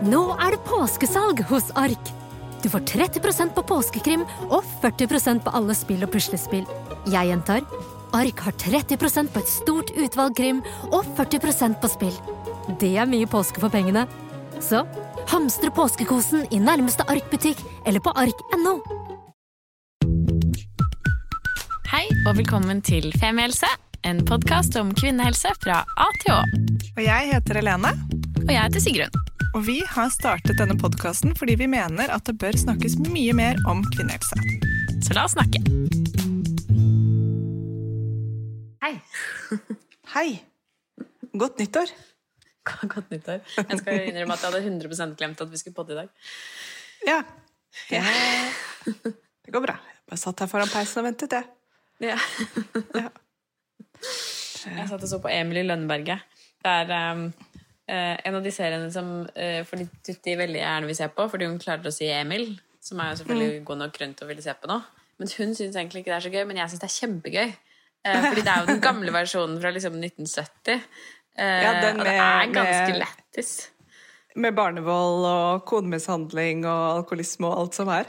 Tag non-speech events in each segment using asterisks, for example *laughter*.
Nå er det påskesalg hos Ark! Du får 30% på påskekrim og 40% på alle spill og puslespill. Jeg gjentar Ark har 30% på et stort utvalg krim og 40% på spill. Det er mye påske for pengene. Så hamstre påskekosen i nærmeste Ark-butikk eller på ark.no. Hei og velkommen til Femihelse, en podkast om kvinnehelse fra A til Å. Og jeg heter Helene. Og jeg heter Sigrun. Og vi har startet denne podkasten fordi vi mener at det bør snakkes mye mer om kvinnehelse. Så la oss snakke. Hei. Hei! Godt nyttår. Godt nyttår. Jeg skal innrømme at jeg hadde 100% glemt at vi skulle podde i dag. Ja. Det går bra. Jeg bare satt her foran peisen og ventet, jeg. Ja. Ja. Jeg satt og så på Emily Lønneberget. Det er um, en av de seriene som uh, fordi Tutti veldig gjerne vil se på, fordi hun klarer å si Emil, som er jo selvfølgelig god nok grunn og ville se på nå. Men hun syns egentlig ikke det er så gøy, men jeg syns det er kjempegøy. Uh, fordi det er jo den gamle versjonen fra liksom 1970. Uh, Ja, den og det er ganske med- lættis. Med barnevold og konemishandling og alkoholisme og alt som er.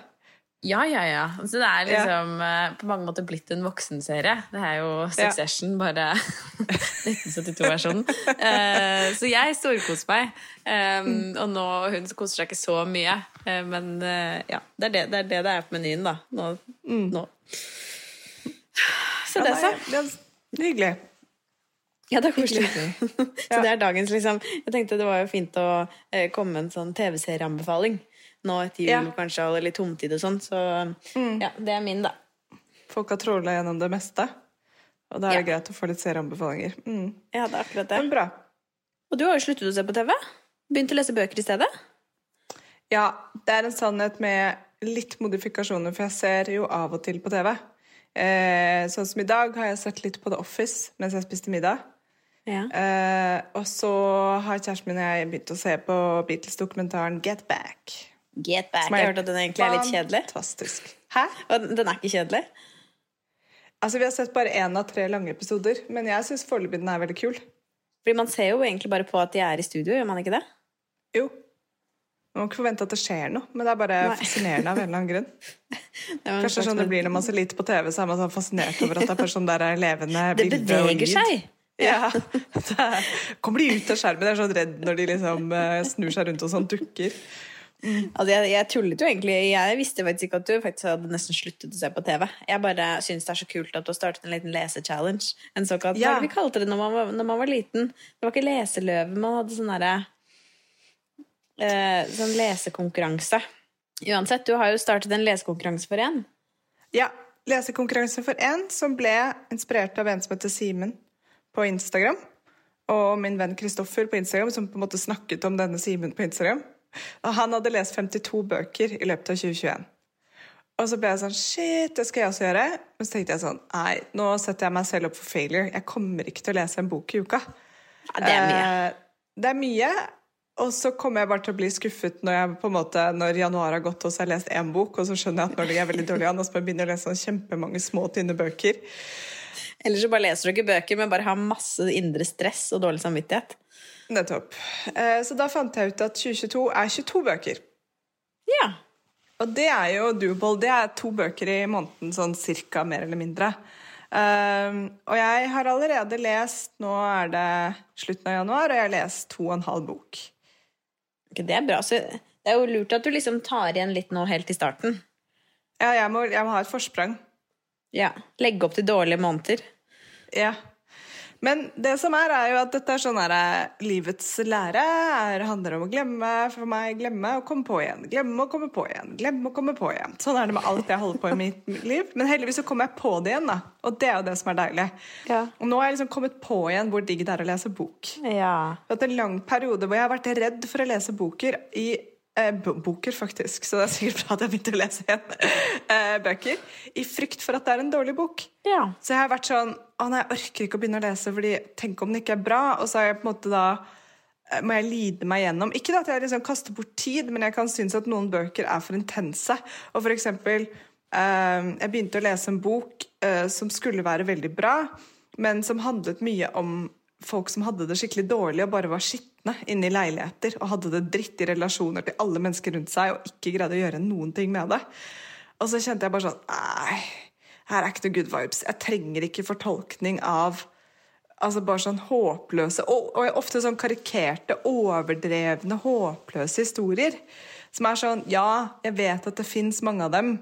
Ja, ja, ja. Så det er liksom ja. på mange måter blitt en voksenserie. Det er jo Succession, bare *laughs* 1972-versjonen. Eh, så jeg storkoser meg. Um, og nå hun koser seg ikke så mye. Eh, men eh, ja, det er det, det er det det er på menyen, da. Nå. nå. Så Ja, det, så. det er hyggelig. Ja, det er koselig. *laughs* så det er dagens liksom Jeg tenkte det var jo fint å eh, komme med en sånn TV-serieanbefaling. Nå etter jul, Ja. kanskje, og litt tomtid og sånn. Så ja, det er min, da. Folk har tråla gjennom det meste. Og da er det Ja. greit å få litt serieanbefalinger. Mm. Ja, det er akkurat det. Men bra. Og du har jo sluttet å se på TV. Begynt å lese bøker i stedet. Ja, det er en sannhet med litt modifikasjoner, for jeg ser jo av og til på TV. Eh, sånn som i dag har jeg sett litt på The Office mens jeg spiste middag. Ja. Eh, og så har kjæresten min og jeg begynt å se på Beatles-dokumentaren Get Back. Get back. som Jeg har hørt at den egentlig er litt kjedelig. Fantastisk. Hæ? Og den er ikke kjedelig? Altså, Vi har sett bare én av tre lange episoder, men jeg syns foreløpig den er veldig kul. Fordi man ser jo egentlig bare på at de er i studio, gjør man ikke det? Jo. Man må ikke forvente at det skjer noe, men det er bare Nei. fascinerende av en eller annen grunn. *laughs* Det, Kanskje sånn det blir når man ser lite på TV, så er man sånn fascinert over at det er bare sånn der er levende *laughs* Det bilde og beveger seg. Ja. *laughs* Det er, kommer de ut av skjermen, jeg er sånn redd når de liksom eh, snur seg rundt og sånn dukker. Altså, jeg, jeg tullet jo egentlig. Jeg visste faktisk ikke at du faktisk hadde nesten sluttet å se på TV. Jeg bare syns det er så kult at du har startet en liten lesechallenge. En såkalt, Hva Ja. er det vi kalte det når man, var, når man var liten? Det var ikke leseløve, man hadde sånn derre eh, Sånn lesekonkurranse. Uansett, du har jo startet en lesekonkurranse for en. Ja, lesekonkurranse for én, som ble inspirert av en som heter Simen på Instagram. Og min venn Kristoffer på Instagram, som på en måte snakket om denne Simen på Instagram. Og han hadde lest 52 bøker i løpet av 2021. Og så ble jeg sånn Shit, det skal jeg også gjøre. Men så tenkte jeg sånn Nei, nå setter jeg meg selv opp for failure. Jeg kommer ikke til å lese en bok i uka. Ja, det er mye. Eh, det er mye. Og så kommer jeg bare til å bli skuffet når, jeg måte, når januar har gått og så har jeg lest én bok, og så skjønner jeg at nå ligger jeg veldig dårlig an, og så må jeg begynne å lese sånn kjempemange små, tynne bøker. Eller så bare leser du ikke bøker, men bare har masse indre stress og dårlig samvittighet. Nettopp. Eh, Så da fant jeg ut at 2022 er 22 bøker. Ja. Og det er jo doable. Det er to bøker i måneden, sånn cirka, mer eller mindre. Um, og jeg har allerede lest Nå er det slutten av januar, og jeg har lest to og en halv bok. Okay, det er bra. Så det er jo lurt at du liksom tar igjen litt nå helt i starten. Ja, jeg må, jeg må ha et forsprang. Ja. Legge opp til dårlige måneder. Ja. Men det som er, er jo at dette er sånn her eh, Livets lære er, handler om å glemme for meg, glemme og komme på igjen. Glemme og komme på igjen. Glemme og komme på igjen. Sånn er det med alt jeg holder på i mitt *laughs* liv. Men heldigvis så kommer jeg på det igjen, da. Og det er jo det som er deilig. Ja. Og nå har jeg liksom kommet på igjen hvor digg det er å lese bok. Ja. At en lang periode hvor jeg har vært redd for å lese boker i Boker, faktisk, så det er sikkert bra at jeg begynte å lese igjen. eh, bøker. I frykt for at det er en dårlig bok. ja. Så jeg har vært sånn Å nei, jeg orker ikke å begynne å lese, fordi tenk om den ikke er bra. Og så har jeg på en måte da eh, må jeg lide meg gjennom. Ikke at jeg liksom kaster bort tid, men jeg kan synes at noen bøker er for intense. Og for eksempel eh, Jeg begynte å lese en bok eh, som skulle være veldig bra, men som handlet mye om folk som hadde det skikkelig dårlig og bare var skitne inne i leiligheter og hadde det dritt i relasjoner til alle mennesker rundt seg og ikke greide å gjøre noen ting med det. Og så kjente jeg bare sånn Nei, her er ikke noe good vibes. Jeg trenger ikke fortolkning av altså bare sånn håpløse og, og ofte sånn karikerte, overdrevne, håpløse historier. Som er sånn Ja, jeg vet at det fins mange av dem,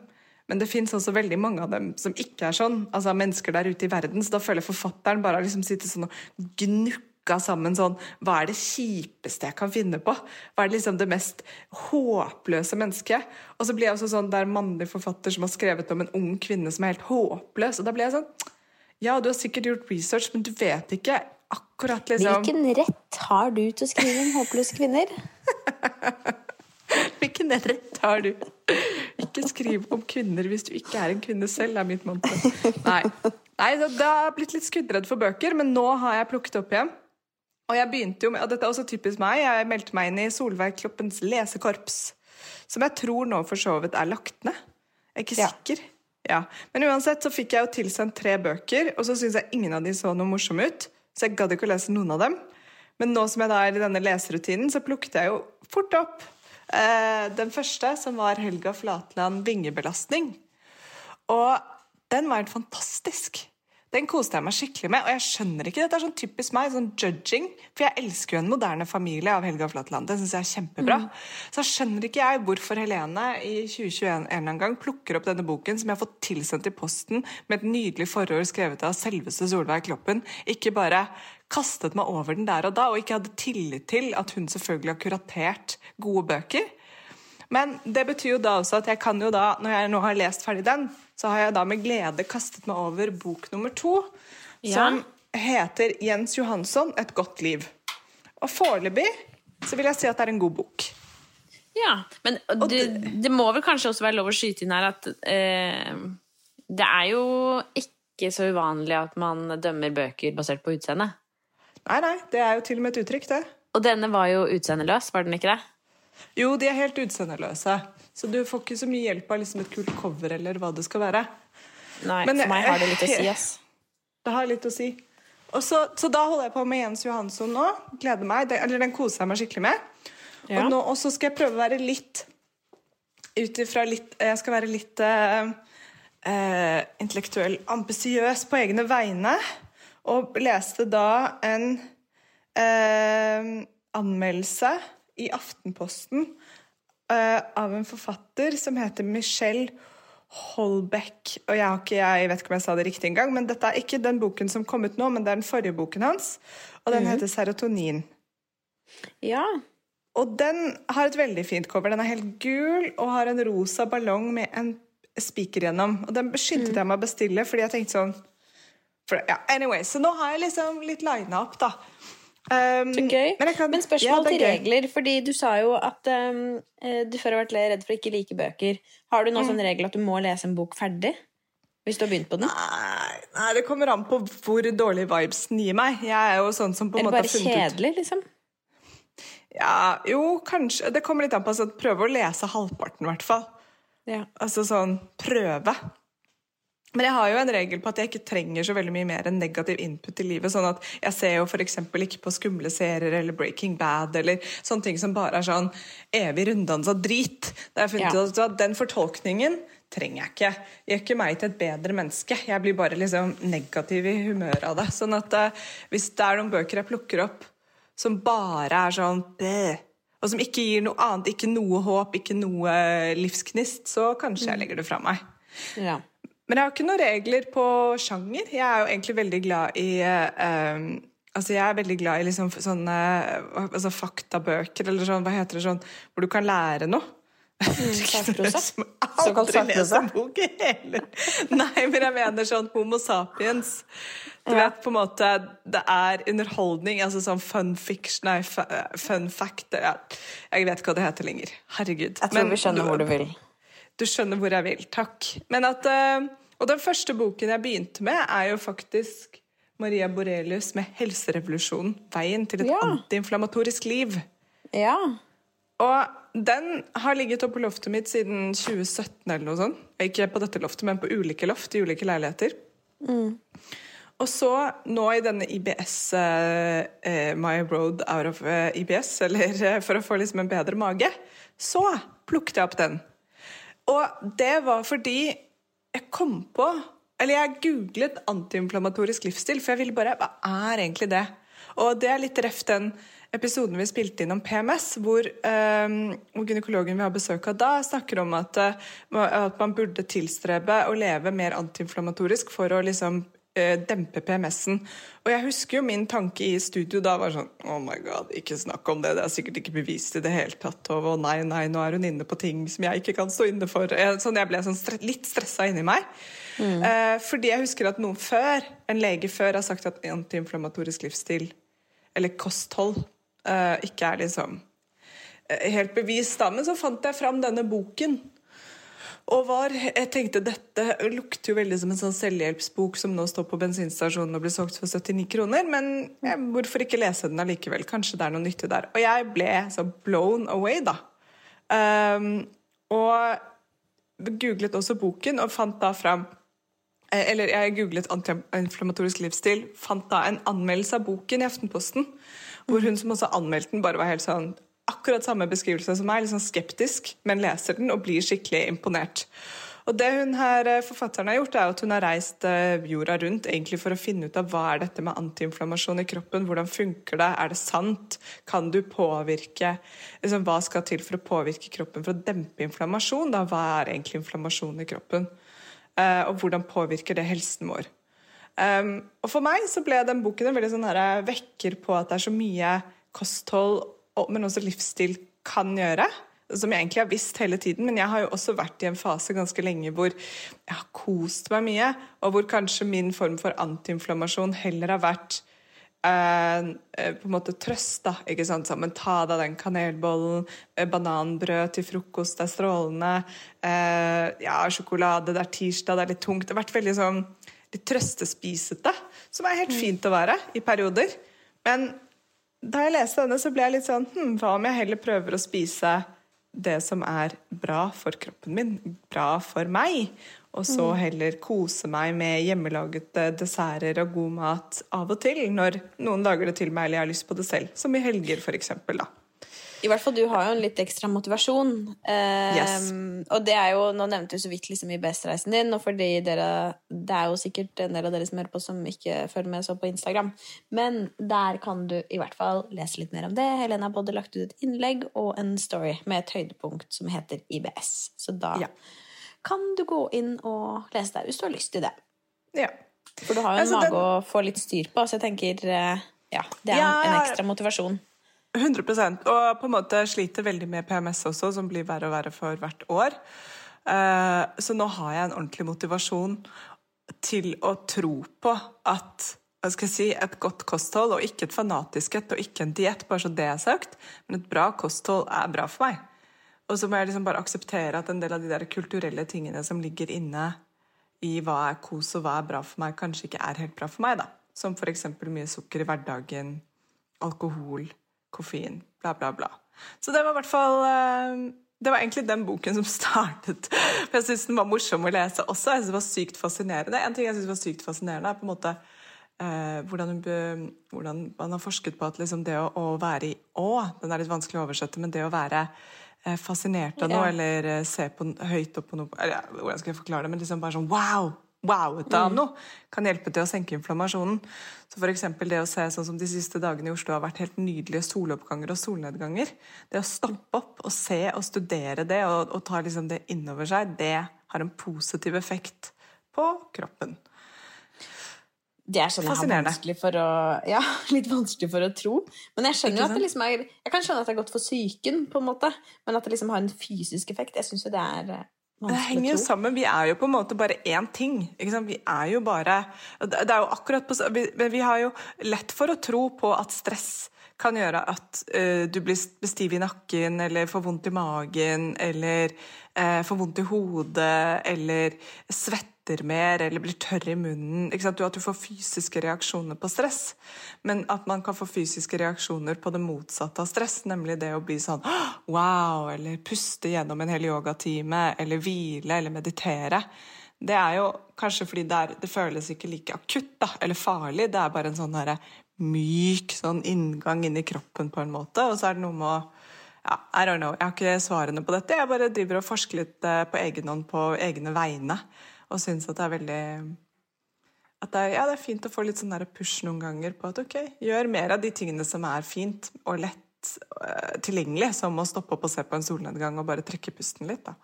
men det fins også veldig mange av dem som ikke er sånn. Altså mennesker der ute i verden. Så da føler forfatteren bare har liksom sittet sånn og gnukka sammen sånn Hva er det kjipeste jeg kan finne på? Hva er det liksom det mest håpløse mennesket? Og så blir jeg også sånn Det er en mannlig forfatter som har skrevet om en ung kvinne som er helt håpløs. Og da blir jeg sånn Ja, du har sikkert gjort research, men du vet ikke akkurat liksom Hvilken rett har du til å skrive om håpløse kvinner? *laughs* Hvilken rett har du? Ikke skriv om kvinner hvis du ikke er en kvinne selv, er mitt mantra. Nei. Nei, det har blitt litt skuddredd for bøker, men nå har jeg plukket opp igjen. Og jeg begynte jo med, og dette er også typisk meg, jeg meldte meg inn i Solveig Kloppens lesekorps. Som jeg tror nå for så vidt er lagt ned. Jeg er ikke Ja. sikker. Ja. Men uansett så fikk jeg jo tilsendt tre bøker, og så syns jeg ingen av de så noe morsomme ut. Så jeg gadd ikke å lese noen av dem. Men nå som jeg da er i denne leserutinen, så plukket jeg jo fort opp den første, som var Helga Flatland 'Vingebelastning'. Og den var helt fantastisk. Den koste jeg meg skikkelig med, og jeg skjønner ikke, dette er sånn typisk meg, sånn judging, for jeg elsker jo En moderne familie av Helga Flatland, det synes jeg er kjempebra. Så skjønner ikke jeg hvorfor Helene i 2021 en gang plukker opp denne boken som jeg har fått tilsendt i posten med et nydelig forord skrevet av selveste Solveig Kloppen, ikke bare kastet meg over den der og da, og ikke hadde tillit til at hun selvfølgelig har kuratert gode bøker. Men det betyr jo da også at jeg kan jo da, når jeg nå har lest ferdig den, så har jeg da med glede kastet meg over bok nummer to, Ja. som heter Jens Johansson, Et godt liv. Og foreløpig så vil jeg si at det er en god bok. Ja, men det, det må vel kanskje også være lov å skyte inn her at eh, det er jo ikke så uvanlig at man dømmer bøker basert på utseende. Nei, nei, det er jo til og med et uttrykk, det. Og denne var jo utseendeløs, var den ikke det? Jo, de er helt utseendeløse, så du får ikke så mye hjelp av liksom et kult cover eller hva det skal være. Nei, Men for meg har det litt å si, ass. *laughs* Det har litt å si. Og så, så da holder jeg på med Jens Johansson nå. Gleder meg. Den, eller den koser jeg meg skikkelig med. Ja. Og, nå, og så skal jeg prøve å være litt ut ifra litt Jeg skal være litt uh, uh, intellektuell ambisiøs på egne vegne. Og leste da en eh, anmeldelse i Aftenposten eh, av en forfatter som heter Michelle Holbeck. Og jeg, har ikke, jeg vet ikke om jeg sa det riktig engang, men dette er ikke den boken som kom ut nå, men det er den forrige boken hans, og den heter Serotonin. Ja. Og den har et veldig fint cover. Den er helt gul og har en rosa ballong med en spiker gjennom. Og den beskyndte jeg meg å bestille, fordi jeg tenkte sånn for, ja, anyway, Så nå har jeg liksom litt lina opp, da. Um, Så gøy. Men, kan- Men spørsmål Ja, til regler, fordi du sa jo at um, eh, du før har vært redd for å ikke like bøker. Har du nå Mm. sånn regel at du må lese en bok ferdig? Hvis du har begynt på den? Nei, nei, det kommer an på hvor dårlig vibes den gir meg. Jeg er jo sånn som på en måte bare har funnet ut kjedelig, liksom? Ja, jo, kanskje. Det kommer litt an på. Altså, prøve å lese halvparten, i hvert fall. Ja. Altså sånn prøve. Men jeg har jo en regel på at jeg ikke trenger så veldig mye mer enn negativ input i livet. sånn at Jeg ser jo f.eks. ikke på skumle serier eller Breaking Bad eller sånne ting som bare er sånn evig runddans av drit. Da har jeg funnet Ja. ut at Den fortolkningen trenger jeg ikke. Gjør ikke meg til et bedre menneske. Jeg blir bare liksom negativ i humøret av det. Sånn at uh, hvis det er noen bøker jeg plukker opp som bare er sånn Bleh! og som ikke gir noe annet, ikke noe håp, ikke noe livsgnist, så kanskje jeg legger det fra meg. ja. Men jeg har ikke noen regler på sjanger. Jeg er jo egentlig veldig glad i um, Altså, jeg er veldig glad i liksom sånne altså, faktabøker, eller sånn, hva heter det sånn, hvor du kan lære noe. *laughs* sakprosa. Som Såkalt sakprosa. Nei, men jeg mener sånn Homo sapiens. Du vet på en måte Det er underholdning, altså sånn fun fiction Nei, fun fact ja. Jeg vet ikke hva det heter lenger. Herregud. Jeg tror Men vi skjønner hvor du vil. du skjønner hvor jeg vil. Takk. Men at, eh, og den første boken jeg begynte med, er jo faktisk Maria Borelius med 'Helserevolusjonen. Veien til et Ja. antiinflamatorisk liv'. ja. Og den har ligget oppe på loftet mitt siden 2017 eller noe sånt. Ikke på dette loftet, men på ulike loft i ulike leiligheter. og så nå i denne IBS eh, eh, My Road Out of eh, IBS, *laughs* eller eh, for å få liksom en bedre mage, så plukket jeg opp den. Og det var fordi jeg kom på Eller jeg googlet antiinflamatorisk livsstil, for jeg ville bare Hva er egentlig det? Og det er litt reft den episoden vi spilte inn om PMS, hvor, eh, hvor gynekologen vi har besøk av da, snakker om at, eh, at man burde tilstrebe å leve mer antiinflamatorisk for å liksom dempe PMS-en. Og jeg husker jo min tanke i studio da var sånn Oh my god, ikke snakk om det, det er sikkert ikke bevist i det hele tatt. Og nei, nei, nå er hun inne på ting som jeg ikke kan stå inne for. Sånn, jeg ble sånn stre litt stressa inni meg. Eh, fordi jeg husker at noen før, en lege før, har sagt at antiinflamatorisk livsstil, eller kosthold, eh, ikke er liksom eh, helt bevist. da, Men så fant jeg fram denne boken. Og var, jeg tenkte dette lukter jo veldig som en sånn selvhjelpsbok som nå står på bensinstasjonen og blir solgt for 79 kroner, men ja, hvorfor ikke lese den allikevel? Kanskje det er noe nyttig der. Og jeg ble så blown away, da. Um, og googlet også boken og fant da fram eh, Eller jeg googlet antiinflamatorisk livsstil, fant da en anmeldelse av boken i Aftenposten, hvor hun som også anmeldte den, bare var helt sånn akkurat samme beskrivelse som meg, litt sånn skeptisk, men leser den og blir skikkelig imponert. Og det hun her, eh, Forfatteren har gjort, er at hun har reist eh, jorda rundt egentlig for å finne ut av hva er dette med antiinflammasjon i kroppen, hvordan funker det, er det sant, kan du påvirke liksom, Hva skal til for å påvirke kroppen for å dempe inflammasjon? Da? Hva er egentlig inflammasjon i kroppen? Eh, og hvordan påvirker det helsen vår? Um, og For meg så ble den boken en veldig sånn vekker på at det er så mye kosthold men også livsstil kan gjøre. Som jeg egentlig har visst hele tiden, men jeg har jo også vært i en fase ganske lenge hvor jeg har kost meg mye, og hvor kanskje min form for antiinflammasjon heller har vært eh, på en måte trøst, da. ikke sant, Sammen ta deg den kanelbollen, eh, bananbrød til frokost, det er strålende. Eh, ja, sjokolade, det er tirsdag, det er litt tungt. Det har vært veldig sånn litt trøstespisete, som er helt fint å være i perioder. Men da jeg leste denne, så ble jeg litt sånn hm, Hva om jeg heller prøver å spise det som er bra for kroppen min, bra for meg? Og så heller kose meg med hjemmelagete desserter og god mat av og til, når noen lager det til meg eller jeg har lyst på det selv. Som i helger, for eksempel, da. I hvert fall du har jo en litt ekstra motivasjon. Eh, Yes. Og det er jo, nå nevnte du så vidt liksom IBS-reisen din, og fordi dere Det er jo sikkert en del av dere som hører på som ikke følger med så på Instagram. Men der kan du i hvert fall lese litt mer om det. Helene har både lagt ut et innlegg og en story med et høydepunkt som heter IBS. Så da Ja. kan du gå inn og lese der hvis du har lyst til det. Ja. For du har jo en Altså, mage den- å få litt styr på, så jeg tenker eh, ja, det er Ja, en ja. ekstra motivasjon. 100% Og på en måte sliter veldig med PMS også, som blir verre og verre for hvert år. Eh, Så nå har jeg en ordentlig motivasjon til å tro på at hva skal jeg si, et godt kosthold, og ikke et fanatisk et, og ikke en diett, bare så det er sagt, men et bra kosthold er bra for meg. Og så må jeg liksom bare akseptere at en del av de der kulturelle tingene som ligger inne i hva er kos og hva er bra for meg, kanskje ikke er helt bra for meg. da. Som f.eks. mye sukker i hverdagen, alkohol, koffein, bla, bla, bla. Så det var i hvert fall eh, Det var egentlig den boken som *laughs* startet. For jeg syns den var morsom å lese også. Jeg synes det var sykt fascinerende. En ting jeg synes var sykt fascinerende, er på en måte eh, hvordan, hun hvordan man har forsket på at liksom det å, å være i å Den er litt vanskelig å oversette, men det å være eh, fascinert av noe, yeah. eller eh, se på, høyt opp på noe eller, Hvordan skal jeg forklare det? Men liksom bare sånn wow! Wowet av noe kan hjelpe til å senke inflammasjonen. Så eksempel det å se sånn som de siste dagene i Oslo har vært helt nydelige soloppganger og solnedganger. Det å stoppe opp og se og studere det og, og ta liksom det innover seg, det har en positiv effekt på kroppen. Det er sånn jeg har vanskelig for å *laughs* Ja, litt vanskelig for å tro. Men jeg skjønner jo at det liksom er Jeg kan skjønne at det er godt for psyken, på en måte, men at det liksom har en fysisk effekt, jeg syns jo det er eh, Det henger jo sammen. Vi er jo på en måte bare én ting. Ikke sant? Vi er jo bare Det er jo akkurat på vi, vi har jo lett for å tro på at stress kan gjøre at uh, du blir stiv i nakken, eller får vondt i magen, eller uh, får vondt i hodet, eller svetter mer, eller blir tørr i munnen. At du får fysiske reaksjoner på stress. Men at man kan få fysiske reaksjoner på det motsatte av stress, nemlig det å bli sånn wow, eller puste gjennom en hel yogatime, eller hvile, eller meditere. det er jo kanskje fordi det, er, det føles ikke like akutt da, eller farlig. Det er bare en sånn der myk sånn inngang inn i kroppen på en måte. Og så er det noe med å ja, I don't know. Jeg har ikke svarene på dette. Jeg bare driver og forsker litt eh, på egen hånd på egne vegne. Og syns at det er veldig at det er, ja, det er fint å få litt sånn der push noen ganger på at ok, gjør mer av de tingene som er fint og lett uh, tilgjengelig, som å stoppe opp og se på en solnedgang og bare trekke pusten litt. da.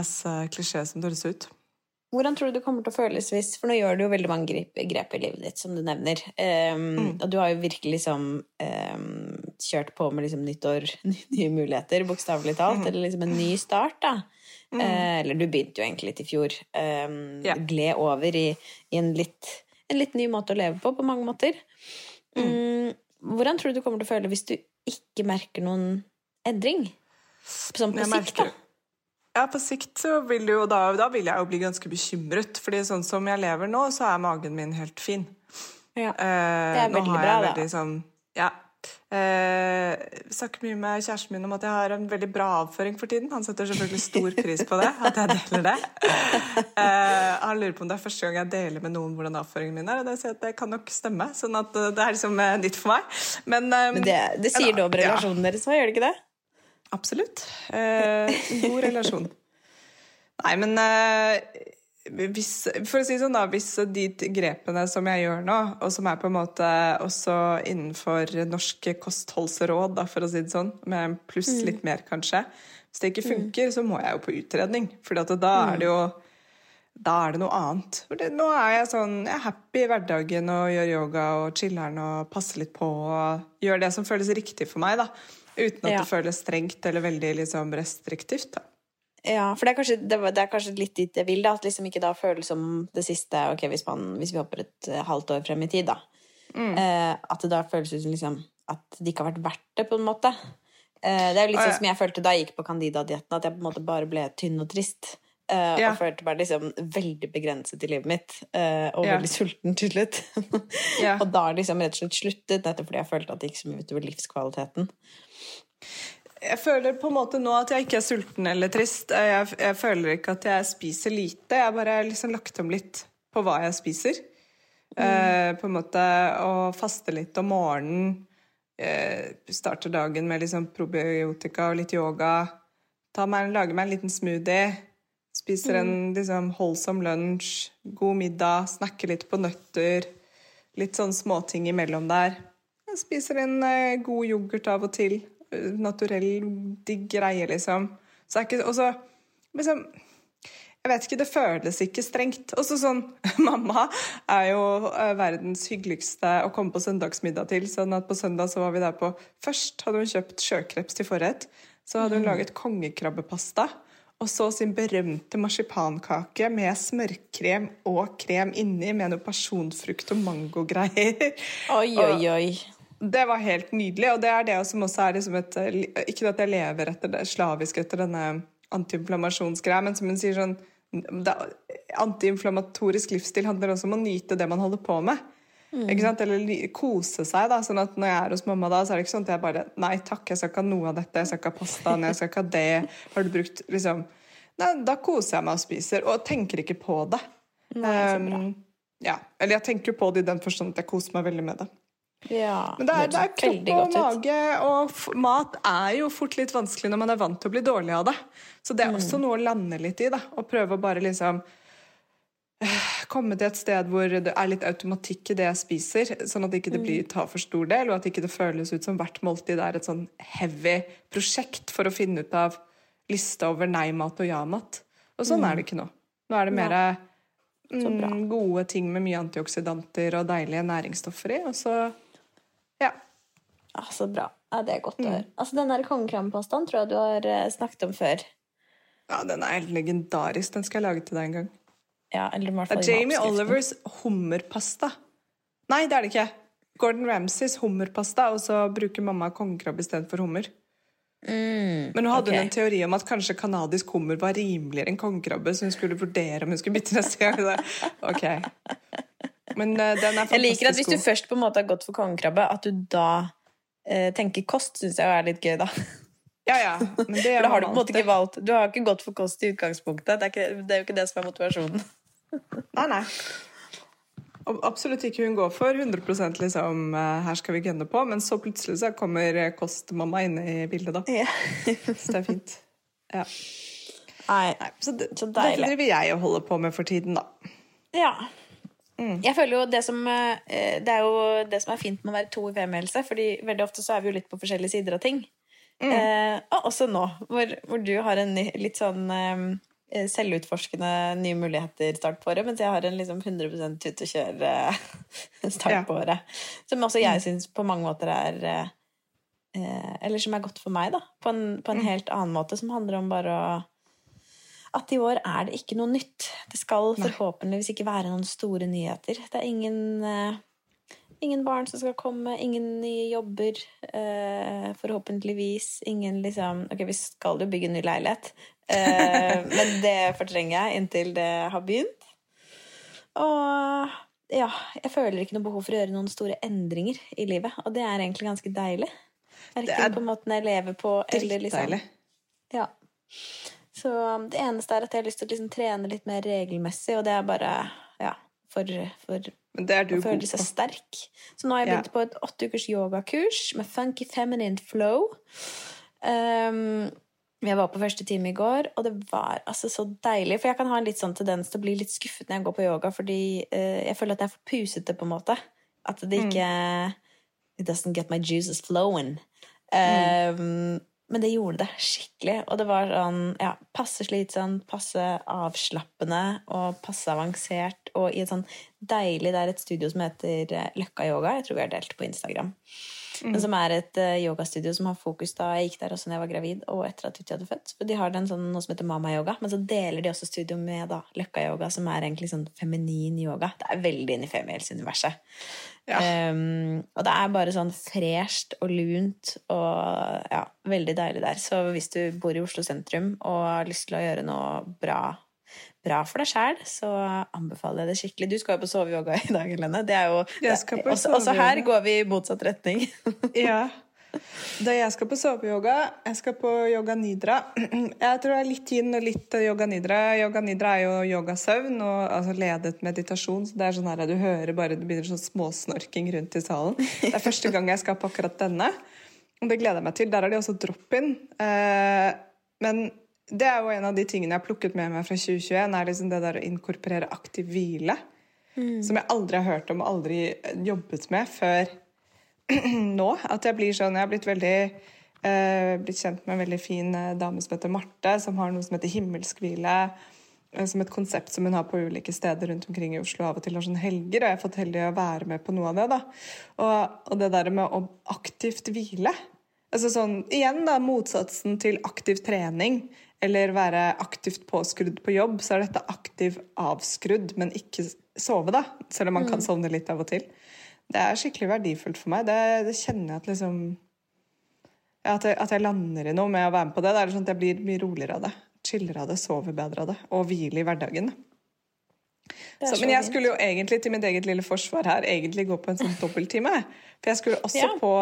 As uh, klisjé som det høres ut. Hvordan tror du det kommer til å føles hvis For nå gjør du jo veldig mange grep, grep i livet ditt, som du nevner. Um, mm. Og du har jo virkelig liksom um, kjørt på med liksom nyttår, *laughs* nye muligheter, bokstavelig talt. Mm. Eller liksom en ny start, da. Mm. Uh, eller du begynte jo egentlig litt i fjor. Um, yeah. Gled over i, i en, litt, en, litt, ny måte å leve på, på mange måter. Mm. hvordan tror du du kommer til å føle hvis du ikke merker noen endring? Sånn på sikt, da. Ja, på sikt så vil jo da, da vil jeg jo bli ganske bekymret. fordi sånn som jeg lever nå, så er magen min helt fin. Ja, eh, Det er veldig bra, da. Veldig, sånn, ja. Eh, snakker mye med kjæresten min om at jeg har en veldig bra avføring for tiden. Han setter selvfølgelig stor pris på det, at jeg deler det. Eh, han lurer på om det er første gang jeg deler med noen hvordan avføringen min er. Og det, sier at det kan nok stemme, sånn at eh, det er liksom eh, nytt for meg. Men, eh, Men det, det, sier noe om relasjonen ja. deres òg, gjør det ikke det? Absolutt. Eh, god relasjon. Nei, men eh, hvis, For å si sånn, da. Hvis de grepene som jeg gjør nå, og som er på en måte også innenfor norske kostholdsråd, da, for å si det sånn, med pluss mm. litt mer, kanskje Hvis det ikke mm. funker, så må jeg jo på utredning. For da er det jo da er det noe annet. Det, nå er jeg sånn jeg er happy i hverdagen og gjør yoga og chiller'n og passer litt på og gjør det som føles riktig for meg. da. Uten at ja. det føles strengt eller veldig liksom, restriktivt. Da. Ja, for det er, kanskje, det, er kanskje litt dit jeg vil, da. At liksom ikke da føles som det siste Ok, hvis, man, hvis vi hopper et uh, halvt år frem i tid, da. Mm. Eh, at det da føles ut som liksom, at det ikke har vært verdt det, på en måte. Eh, det er jo litt sånn som jeg følte da jeg gikk på Candida-dietten, at jeg på en måte bare ble tynn og trist. Uh, ja. Og følte meg liksom veldig begrenset i livet mitt, uh, og ja. veldig sulten til slutt. ja. *laughs* Og da liksom rett og slett sluttet, nettopp fordi jeg følte at det gikk så mye utover livskvaliteten. Jeg føler på en måte nå at jeg ikke er sulten eller trist. Jeg, jeg føler ikke at jeg spiser lite. Jeg bare har liksom lagt om litt på hva jeg spiser. Mm. Uh, på en måte å faste litt om morgenen. Uh, starte dagen med liksom probiotika og litt yoga. Meg, lage meg en liten smoothie. Spiser en mm. liksom holdsom lunsj. God middag. Snakke litt på nøtter. Litt sånn småting imellom der. Spiser en uh, god yoghurt av og til naturell, digg greie, liksom. Så er ikke Og så liksom jeg vet ikke, Det føles ikke strengt. Og så sånn, *laughs* Mamma er jo eh, verdens hyggeligste å komme på søndagsmiddag til. sånn at På søndag så var vi der på Først hadde hun kjøpt sjøkreps til forrett. Så hadde hun mm. laget kongekrabbepasta. Og så sin berømte marsipankake med smørkrem og krem inni, med noe pasjonfrukt og mangogreier. Oi, oi, oi. Det var helt nydelig, og det er det som også er liksom et Ikke at jeg lever etter det, slavisk etter denne antiinflammasjonsgreia, men som hun sier sånn Antiinflammatorisk livsstil handler også om å nyte det man holder på med. Mm. Ikke sant? Eller kose seg. da, sånn at Når jeg er hos mamma, da, så er det ikke sånn at jeg bare Nei takk, jeg skal ikke ha noe av dette. Jeg skal ikke ha pastaen, jeg skal ikke ha det. Har du brukt liksom Nei, Da koser jeg meg og spiser, og tenker ikke på det. Nei, um, ja, Eller jeg tenker på det i den forstand at jeg koser meg veldig med det. Ja, Men det er, det er kropp og mage, og mat er jo fort litt vanskelig når man er vant til å bli dårlig av det. Så det er mm. også noe å lande litt i, da. Og prøve å bare liksom eh, komme til et sted hvor det er litt automatikk i det jeg spiser, sånn at ikke det ikke mm. tar for stor del, og at ikke det føles ut som hvert måltid er et sånn heavy prosjekt for å finne ut av lista over nei-mat og ja-mat. Og sånn mm. er det ikke nå. Nå er det mer mm, gode ting med mye antioksidanter og deilige næringsstoffer i, og så. Ah, så bra. Ja, det er godt å høre. Mm. Altså, Den der kongekrampastaen tror jeg du har uh, snakket om før. Ja, den er helt legendarisk. Den skal jeg lage til deg en gang. Ja, eller i hvert fall Det er Jamie Olivers hummerpasta. Nei, det er det ikke. Gordon Ramsays hummerpasta, og så bruker mamma kongekrabbe istedenfor hummer. Mm, Men hun hadde okay. en teori om at kanskje kanadisk hummer var rimeligere enn kongekrabbe, så hun skulle vurdere om hun skulle bytte neste gang. Ok. Men uh, den er fantastisk Jeg liker at hvis du først på en måte har gått for kongekrabbe, at du da uh, tenker kost, syns jeg er litt gøy, da. Ja, ja. Men det *laughs* For da har du på en måte ikke valgt Du har ikke gått for kost i utgangspunktet. Det er, ikke, det er jo ikke det som er motivasjonen. *laughs* Nei, nei. Absolutt ikke hun går for 100 liksom eh, her skal vi gønne på, men så plutselig så kommer eh, kostmamma inn i bildet, da. Ja. *laughs* Så det er fint. Ja. Nei. Så det, Så deilig. driver jeg og holder på med for tiden, da. Ja. Jeg føler jo det som eh, Det er jo det som er fint med å være to i femmihelse, fordi veldig ofte så er vi jo litt på forskjellige sider av ting. Eh, og også nå, hvor, hvor du har en litt sånn eh, selvutforskende nye muligheter-start på året, mens jeg har en liksom 100 tut og kjør-start *laughs* Ja. på året. Som også jeg syns på mange måter er eh, eh, Eller som er godt for meg, da. På en, på en helt annen måte, som handler om bare å at i år er det ikke noe nytt. Det skal forhåpentligvis ikke være noen store nyheter. Det er ingen, uh, ingen barn som skal komme, ingen nye jobber, uh, forhåpentligvis. Ingen liksom Ok, vi skal jo bygge en ny leilighet, uh, *laughs* men det fortrenger jeg inntil det har begynt. Og ja, jeg føler ikke noe behov for å gjøre noen store endringer i livet, og det er egentlig ganske deilig. Det Verken er på måten jeg lever på, eller liksom ja. Så um, det eneste er at jeg har lyst til å liksom trene litt mer regelmessig, og det er bare ja, for, for det du å føle seg sterk. Så nå har jeg Ja. på et åtte ukers yogakurs med funky feminine flow. Um, jeg var på første time i går, og det var altså så deilig. For jeg kan ha en litt sånn tendens til å bli litt skuffet når jeg går på yoga, fordi uh, jeg føler at jeg er for pusete, på en måte. At det ikke It doesn't get my juices flowing. Um, Men det gjorde det skikkelig. Og det var sånn ja, passe slitsomt, passe avslappende og passe avansert. Og i et sånn deilig Det er et studio som heter eh, Løkka Yoga. Jeg tror vi har delt på Instagram. Men som er et uh, yogastudio som har fokus da jeg gikk der også når jeg var gravid, og etter at Tutti hadde født. For de har den sånn, noe som heter Mama Yoga, men så deler de også studio med da, Løkka Yoga, som er egentlig sånn feminin yoga. Det er veldig inn i femihelseuniverset. Ja. Um, og det er bare sånn fresht og lunt og ja, veldig deilig der. Så hvis du bor i Oslo sentrum og har lyst til å gjøre noe bra, bra for deg sjæl, så anbefaler jeg det skikkelig. Du skal jo på soveyoga i dag, Helene. Det er jo, på også, også her går vi i motsatt retning. *laughs* Ja. Da jeg skal på soveyoga, jeg skal på yoga nidra. Jeg tror det er litt yin og litt yoga nidra. Yoga nidra er jo yogasøvn og altså ledet meditasjon. Så det er sånn her at du hører bare det begynner sånn småsnorking rundt i salen. Det er første gang jeg skal på akkurat denne. Og det gleder jeg meg til. Der er de også drop-in. Eh, men det er jo en av de tingene jeg har plukket med meg fra 2021, er liksom det der å inkorporere aktiv hvile. Som jeg aldri har hørt om og aldri jobbet med før *clears throat* nå. At jeg blir sånn Jeg har blitt veldig eh, blitt kjent med en veldig fin eh, dame som heter Marte, som har noe som heter himmelsk hvile. eh, Som et konsept som hun har på ulike steder rundt omkring i Oslo. Av og til har sånn helger, og jeg har fått heldig å være med på noe av det. da. Og, og det der med å aktivt hvile Altså sånn, Igjen da, motsatsen til aktiv trening eller være aktivt påskrudd på jobb, så er dette aktiv avskrudd, men ikke sove, da. Selv om man kan sovne litt av og til. Det er skikkelig verdifullt for meg. Det, det kjenner jeg at liksom at, jeg, at jeg lander i noe med å være med på det. Det er sånn at Jeg blir mye roligere av det. Chiller av det, sover bedre av det. Og hviler i hverdagen. Er Så, så men jeg skulle jo egentlig til mitt eget lille forsvar her egentlig gå på en sånn dobbelttime. For jeg skulle også Ja. på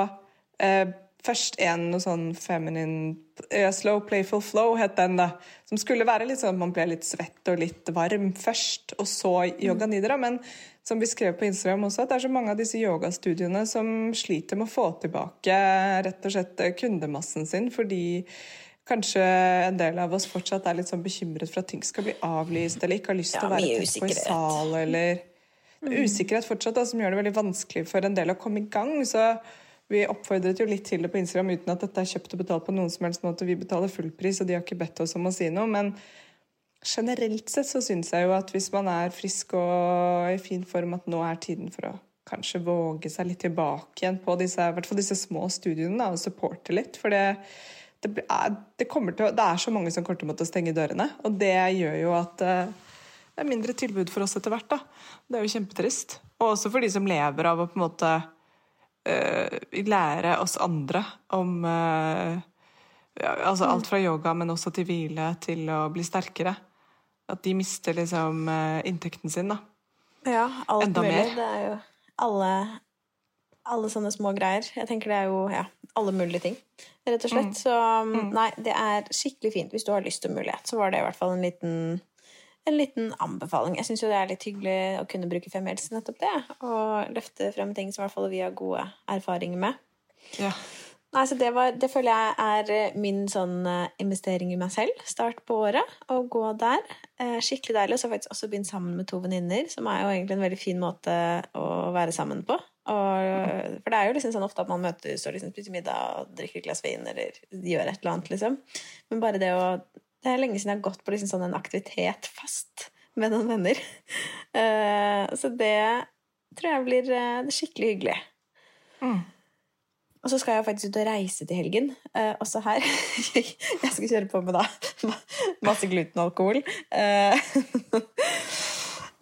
eh, først en noe sånn feminine uh, Slow Playful Flow het den, da. Som skulle være litt sånn at man ble litt svett og litt varm først, og så yoga nidra. Men som vi skrev på Instagram også, at det er så mange av disse yogastudiene som sliter med å få tilbake rett og slett kundemassen sin, fordi Kanskje en del av oss fortsatt er litt sånn bekymret for at ting skal bli avlyst, eller ikke har lyst til Ja, å være tett på i sal, eller Usikkerhet fortsatt, da, som gjør det veldig vanskelig for en del å komme i gang. Så vi oppfordret jo litt til det på Instagram uten at dette er kjøpt og betalt på noen som helst måte. Vi betaler full pris, og de har ikke bedt oss om å si noe. Men generelt sett så syns jeg jo at hvis man er frisk og i fin form, at nå er tiden for å kanskje våge seg litt tilbake igjen på disse, i hvert fall disse små studiene da, og supporte litt. For det, det, er, det, til, det er så mange som kommer til å måtte stenge dørene, og det gjør jo at eh, det er mindre tilbud for oss etter hvert. da. Det er jo kjempetrist. Og også for de som lever av å på en måte lære oss andre om eh, ja, altså alt fra yoga, men også til hvile, til å bli sterkere. At de mister liksom eh, inntekten sin, da. Ja, alt Enda mulig. mer. Det er jo alle alle sånne små greier. Jeg tenker det er jo ja, alle mulige ting, rett og slett. Så nei, det er skikkelig fint hvis du har lyst og mulighet. Så var det i hvert fall en liten, en liten anbefaling. Jeg syns jo det er litt hyggelig å kunne bruke Femihelse til nettopp det. Og løfte frem ting som i hvert fall vi har gode erfaringer med. Ja. Nei, så det, var, det føler jeg er eh, min sånn eh, investering i meg selv. Start på året. og gå der. Eh, skikkelig deilig. Og så har jeg faktisk også begynt sammen med to venninner, som er jo egentlig en veldig fin måte å være sammen på. Og, for det er jo liksom sånn ofte at man møtes og liksom spiser middag og drikker et glass vin eller gjør et eller annet, liksom. Men bare det å Det er lenge siden jeg har gått på liksom sånn en aktivitet fast med noen venner. *laughs* Eh, så det tror jeg blir eh, skikkelig hyggelig. Og så skal jeg faktisk ut og reise til helgen. Eh, også her. *laughs* jeg skal kjøre på med da *laughs* masse glutenalkohol. Eh,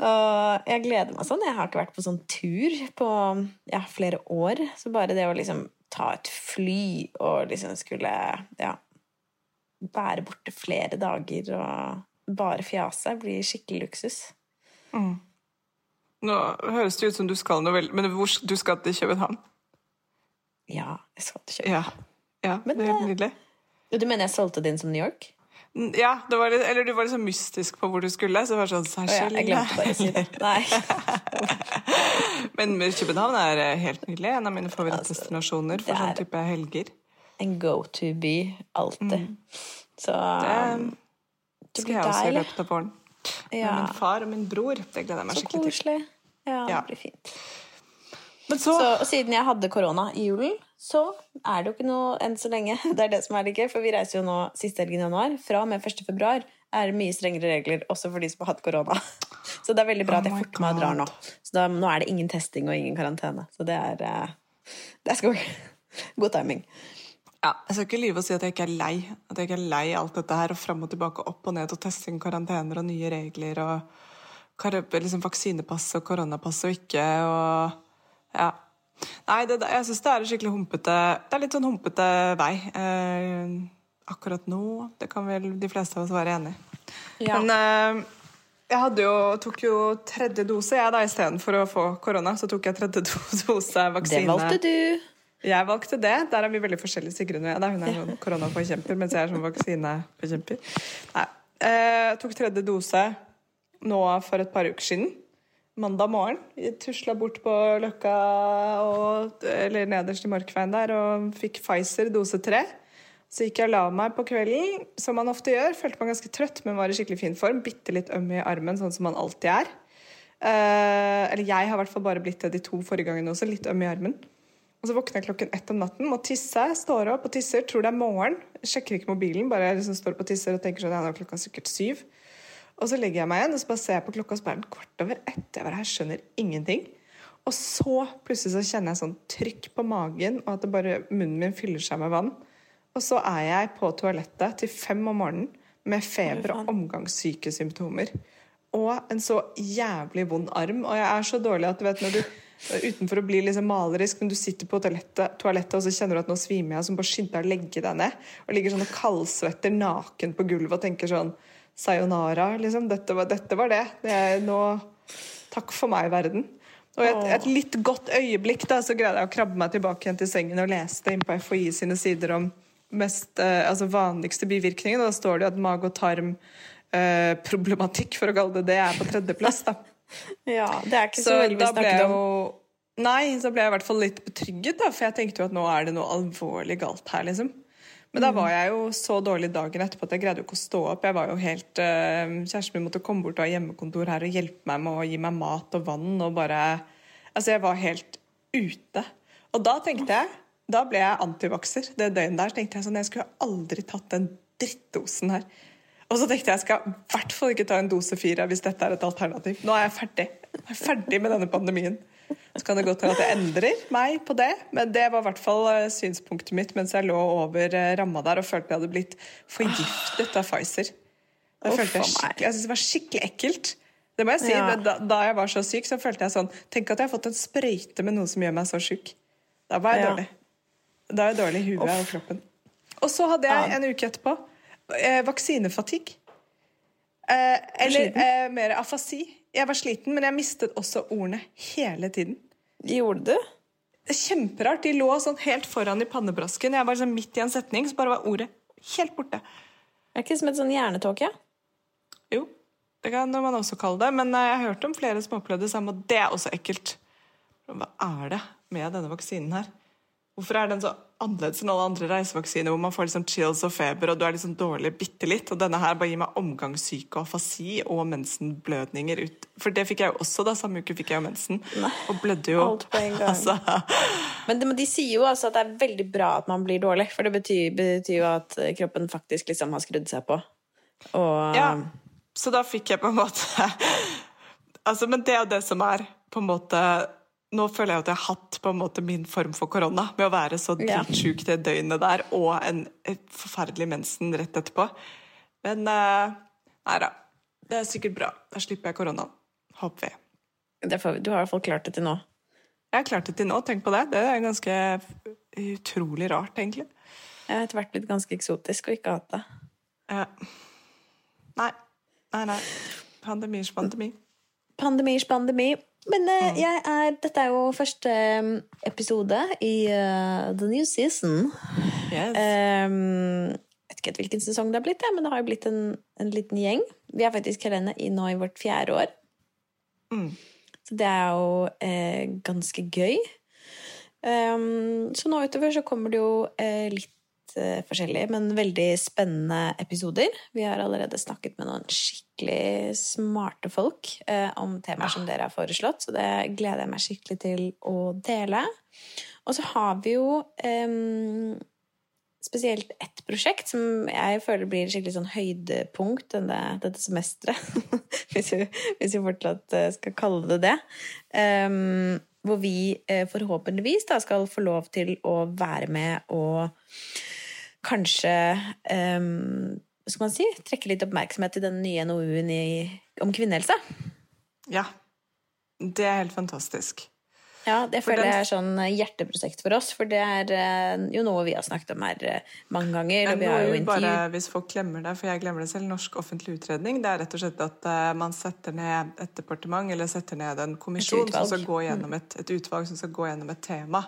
og jeg gleder meg sånn. Jeg har ikke vært på sånn tur på ja, flere år. Så bare det å liksom ta et fly og liksom skulle ja, være borte flere dager og bare fjase blir skikkelig luksus. Nå høres det ut som du skal noe veldig Men du skal til København? Ja, jeg skal til København. Ja. ja Men det er helt det- nydelig. Du mener jeg solgte din som New York? Mm, Ja, det var litt, eller du var litt sånn mystisk på hvor du skulle. Så det var sånn, Å ja, jeg glemte bare å si det. *laughs* Men København er eh, helt nydelig. En av mine favorittdestinasjoner for sånn type helger. En go-to-by. Alltid. Så Mm. Det det skal blir jeg også i løpet av våren. Med min far og min bror. Det gleder jeg meg Så skikkelig til. koselig. Ja, Ja. det blir fint. Men så, Så, siden jeg hadde korona i julen, så er det jo ikke noe enn så lenge. *laughs* Det er det som er det gøy, for vi reiser jo nå siste helgen i januar. Fra og med 1. februar er det mye strengere regler også for de som har hatt korona. *laughs* Så det er veldig bra Oh at jeg forter meg og drar nå. Så da, nå er det ingen testing og ingen karantene. Så det er eh, Det er. *laughs* God timing. Ja, jeg skal ikke lyve og si at jeg ikke er lei. At jeg ikke er lei alt dette her, og fram og tilbake, opp og ned, og testing, karantener og nye regler, og liksom vaksinepass og koronapass og ikke, og ja. Nei, det, jeg syns det er en skikkelig humpete Det er litt sånn humpete vei. Eh, akkurat nå. Det kan vel de fleste av oss være enig i. Ja. Men eh, jeg jo, tok jo tredje dose, jeg da, istedenfor å få korona. Så tok jeg tredje *laughs* dose vaksine. Det valgte du. Jeg valgte det. Der er vi veldig forskjellige, Sigrun og jeg. Hun er sånn koronaforkjemper, mens jeg er sånn vaksineforkjemper. Nei. Eh, tok tredje dose nå for et par uker siden. Mandag morgen. Tusla bort på Løkka, og, eller nederst i Markveien der, og fikk Pfizer dose tre. Så gikk jeg og la meg på kvelden, som man ofte gjør. Følte meg ganske trøtt, men var i skikkelig fin form. Bitte litt øm i armen, sånn som man alltid er. Eh, eller jeg har i hvert fall bare blitt det de to forrige gangene også. Litt øm i armen. Og så våkner jeg klokken ett om natten, må tisse, står opp og tisser, tror det er morgen. Sjekker ikke mobilen, bare liksom står opp og tisser og tenker sånn, ja, nå er klokka sikkert syv. Og så legger jeg meg igjen, og så bare ser jeg på klokka, og så bare er den kvart over ett. Jeg bare, jeg skjønner ingenting. Og så plutselig så kjenner jeg sånn trykk på magen, og at det bare, munnen min fyller seg med vann. Og så er jeg på toalettet til fem om morgenen med feber og omgangssykesymptomer. Og en så jævlig vond arm. Og jeg er så dårlig at du vet når du Utenfor å bli liksom malerisk, men du sitter på toalettet, toalettet og så kjenner du at nå svimer jeg, og så bare skynd deg å legge deg ned. Og ligger sånn og kaldsvetter naken på gulvet og tenker sånn Sayonara, liksom. Dette var, dette var det. det er nå, takk for meg, verden. Og i et, et litt godt øyeblikk da, så greide jeg å krabbe meg tilbake igjen til sengen og leste inn på FHI sine sider om mest, eh, altså vanligste bivirkningen. Og da står det at mage- og tarmproblematikk, for å kalle det det, er på tredjeplass. da. Ja, det er ikke så, Så veldig vi snakket om. jo Nei, så ble jeg i hvert fall litt betrygget, da, for jeg tenkte jo at nå er det noe alvorlig galt her, liksom. Men da var jeg jo så dårlig dagen etterpå at jeg greide jo ikke å stå opp. Jeg var jo helt, eh, Kjæresten min måtte komme bort og ha hjemmekontor her og hjelpe meg med å gi meg mat og vann og bare Altså, jeg var helt ute. Og da tenkte jeg Da ble jeg antivakser det døgnet der. Så tenkte jeg sånn Jeg skulle aldri tatt den drittdosen her. Og så tenkte jeg jeg skal i hvert fall ikke ta en dose fire hvis dette er et alternativ. Nå er jeg ferdig. Jeg er ferdig med denne pandemien. Så kan det godt hende at jeg endrer meg på det, men det var i hvert fall eh, synspunktet mitt mens jeg lå over eh, ramma der og følte jeg hadde blitt forgiftet av Pfizer. Jeg skikkelig, jeg syntes det var skikkelig ekkelt. Det må jeg si. Ja. men Da, da jeg var så syk, så følte jeg sånn Tenk at jeg har fått en sprøyte med noe som gjør meg så syk. Da var jeg Ja. dårlig. Da er jeg dårlig i huet og kroppen. Og så hadde jeg en uke etterpå eh, vaksinefatigue. Eh, eller eh, mer afasi. Jeg var sliten, men jeg mistet også ordene hele tiden. Gjorde du? Kjemperart. De lå sånn helt foran i pannebrasken. Jeg var sånn midt i en setning, så bare var ordet helt borte. Er ikke som et sånn hjernetåke? Jo, det kan man også kalle det. Men eh, jeg har hørt om flere som opplevde det samme, og det er også ekkelt. Hva er det med denne vaksinen her? Hvorfor er den så annerledes enn alle andre reisevaksiner hvor man får liksom chills og feber og du er liksom dårlig bitte litt, og denne her bare gir meg omgangssyke og afasi og mensenblødninger ut For det fikk jeg jo også, da. Samme uke fikk jeg jo mensen. Nei, og blødde jo. alt på en gang. Altså, Men de, de sier jo altså at det er veldig bra at man blir dårlig, for det betyr, betyr jo at kroppen faktisk liksom har skrudd seg på. Og ja. Så da fikk jeg på en måte *laughs* Altså, men det er jo det som er på en måte nå føler jeg at jeg har hatt på en måte min form for korona, med å være så dritsjuk det døgnet der, og en forferdelig mensen rett etterpå. Men eh, nei da. Det er sikkert bra. Da slipper jeg koronaen. Håper vi. derfor, du har i hvert fall klart det til nå. Jeg har klart det til nå, tenk på det. Det er ganske utrolig rart, egentlig. Jeg har etter hvert blitt ganske eksotisk og ikke hatt det. Ja. Nei. Nei, nei. Pandemiers pandemi. Pandemiers pandemi. Men uh, er, dette er jo første eh, episode i uh, The New Season. Yes. Um, jeg vet ikke hvilken sesong det har blitt, ja, men det har jo blitt en, en liten gjeng. Vi er faktisk Helene i nå i vårt fjerde år. Mm. Så det er jo uh, ganske gøy. Um, så nå utover så kommer det jo eh, litt eh, forskjellig, men veldig spennende episoder. Vi har allerede snakket med noen skikkelig smarte folk eh, om temaer som dere har foreslått, så det gleder jeg meg skikkelig til å dele. Og så har vi jo em, spesielt ett prosjekt som jeg føler blir skikkelig sånn høydepunkt denne, dette semesteret. *laughs* hvis, vi, hvis vi fortsatt eh, skal kalle det det. Um, hvor vi forhåpentligvis da skal få lov til å være med og kanskje um, skal man si, trekke litt oppmerksomhet til den nye NOU-en om kvinnehelse. Ja. Det er helt fantastisk. Ja, det føler jeg er sånn hjerteprosjekt for oss, for det er eh, jo noe vi har snakket om her eh, mange ganger. Og vi har jo bare hvis folk glemmer det, for jeg glemmer det selv, Norsk offentlig utredning, det er rett og slett at eh, man setter ned et departement, eller setter ned en kommisjon som skal gå gjennom et, et utvalg som skal gå gjennom et tema.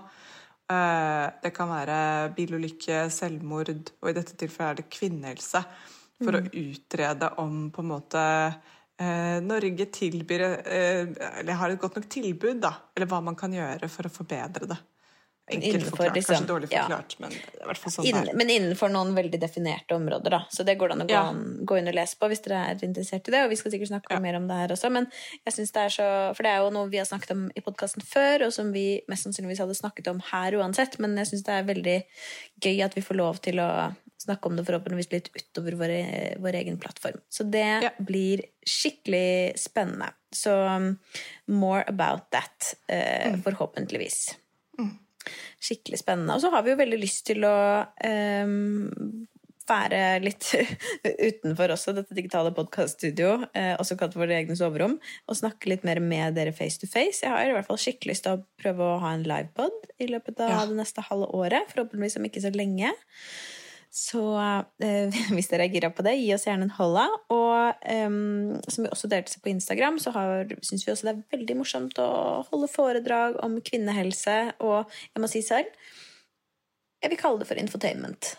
Eh, det kan være bilulykke, selvmord, og i dette tilfellet er det kvinnehelse. For å utrede om på en måte eh, Norge tilbyr eh, Eller har et godt nok tilbud, da. Eller hva man kan gjøre for å forbedre det. Enkelt forklart, liksom- kanskje dårlig ja. forklart, men er i hvert fall sånn Innen, men innenfor noen veldig definerte områder, da. Så det går det an å gå, Ja. an- gå inn og lese på hvis dere er interessert i det. Og vi skal sikkert snakke Ja. mer om det her også. Men jeg syns det er så For det er jo noe vi har snakket om i podkasten før, og som vi mest sannsynligvis hadde snakket om her uansett. Men jeg syns det er veldig gøy at vi får lov til å snakke om det forhåpentligvis litt utover vår, vår egen plattform. Så det Ja. blir skikkelig spennende. Så um, more about that, eh, forhåpentligvis. Skikkelig spennende. Og så har vi jo veldig lyst til å um, være litt *laughs* utenfor også dette digitale podkaststudioet, eh, også kalt våre egne soverom, og snakke litt mer med dere face to face. Jeg har i hvert fall skikkelig lyst til å prøve å ha en livepod i løpet av Ja. det neste halve året. Forhåpentligvis om ikke så lenge. Så eh, *laughs* hvis dere er gira på det, gi oss gjerne en holla. Og eh, som vi også delte seg på Instagram, så syns vi også det er veldig morsomt å holde foredrag om kvinnehelse. Og jeg må si selv, jeg vil kalle det for infotainment.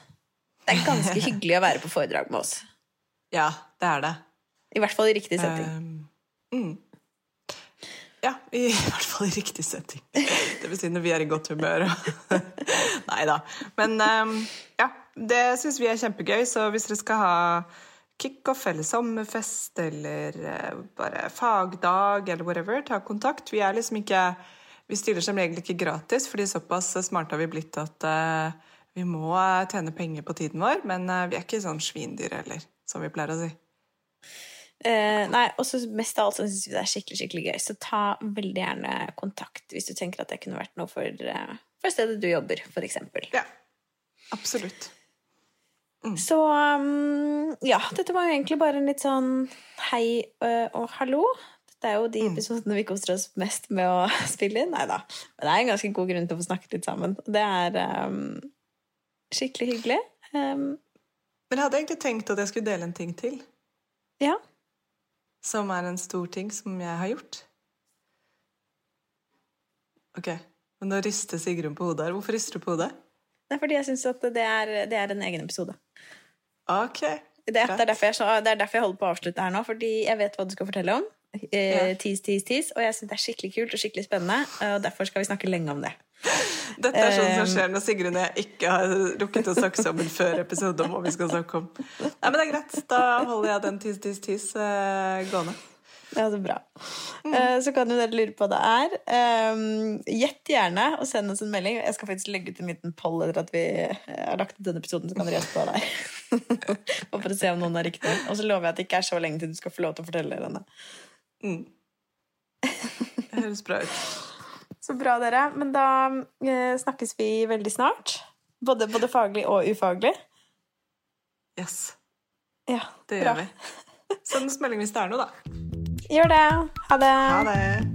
Det er ganske *laughs* hyggelig å være på foredrag med oss. Ja, det er det. I hvert fall i riktig setting. Um, mm. Ja, i *laughs* hvert fall i riktig setting. Det vil si når vi er i godt humør. Nei da. Men um, ja, det syns vi er kjempegøy, så hvis dere skal ha kickoff eller sommerfest eller eh, bare fagdag eller whatever, ta kontakt. Vi er liksom ikke Vi stiller som regel ikke gratis, fordi såpass smarte har vi blitt at eh, vi må eh, tjene penger på tiden vår, men vi er ikke sånn svindyr heller, som vi pleier å si. Uh, nei, og mest av alt syns vi det er skikkelig skikkelig gøy. Så ta veldig gjerne kontakt hvis du tenker at det kunne vært noe for, for stedet du jobber, eksempel. Ja, absolutt. Så um, ja, dette var jo egentlig bare en litt sånn hei uh, og hallo. Dette er jo de episodene vi koser oss mest med å *laughs* spille inn. Nei da. Men det er en ganske god grunn til å få snakket litt sammen. Det er um, skikkelig hyggelig. Um, Men jeg hadde egentlig tenkt at jeg skulle dele en ting til. ja. Som er en stor ting som jeg har gjort. Ok, Men nå rister Sigrun på hodet her. Hvorfor rister du på hodet? Det er fordi jeg syns at det er, det er en egen episode. Ok. Det, det, er derfor jeg, det er derfor jeg holder på å avslutte her nå, fordi jeg vet hva du skal fortelle om. Eh, Ja. Tease, tease, tease. Og jeg syns det er skikkelig kult og skikkelig spennende, og derfor skal vi snakke lenge om det. Dette er sånn som Um, skjer når Sigrun og jeg ikke har rukket å snakke sammen før episode om hva vi skal snakke om. Nei, men det er greit. Da holder jeg den tis, tis, tis eh, gående. Ja, så bra. Mm. Så kan jo dere lure på hva det er. Um, Gjett gjerne og send oss en melding. Jeg skal faktisk legge ut en liten poll etter at vi eh, har lagt ut denne episoden. Så kan dere gjette hva det er. *laughs* For å se om noen er riktig. Og så lover jeg at det ikke er så lenge til du skal få lov til å fortelle denne. Mm. Det høres bra ut. Så bra, dere. Men da eh, snakkes vi veldig snart. Både, både faglig og ufaglig. Yes, Ja, det bra. gjør vi. Send oss melding hvis det er noe, da. Gjør det. Ha det. Ha det.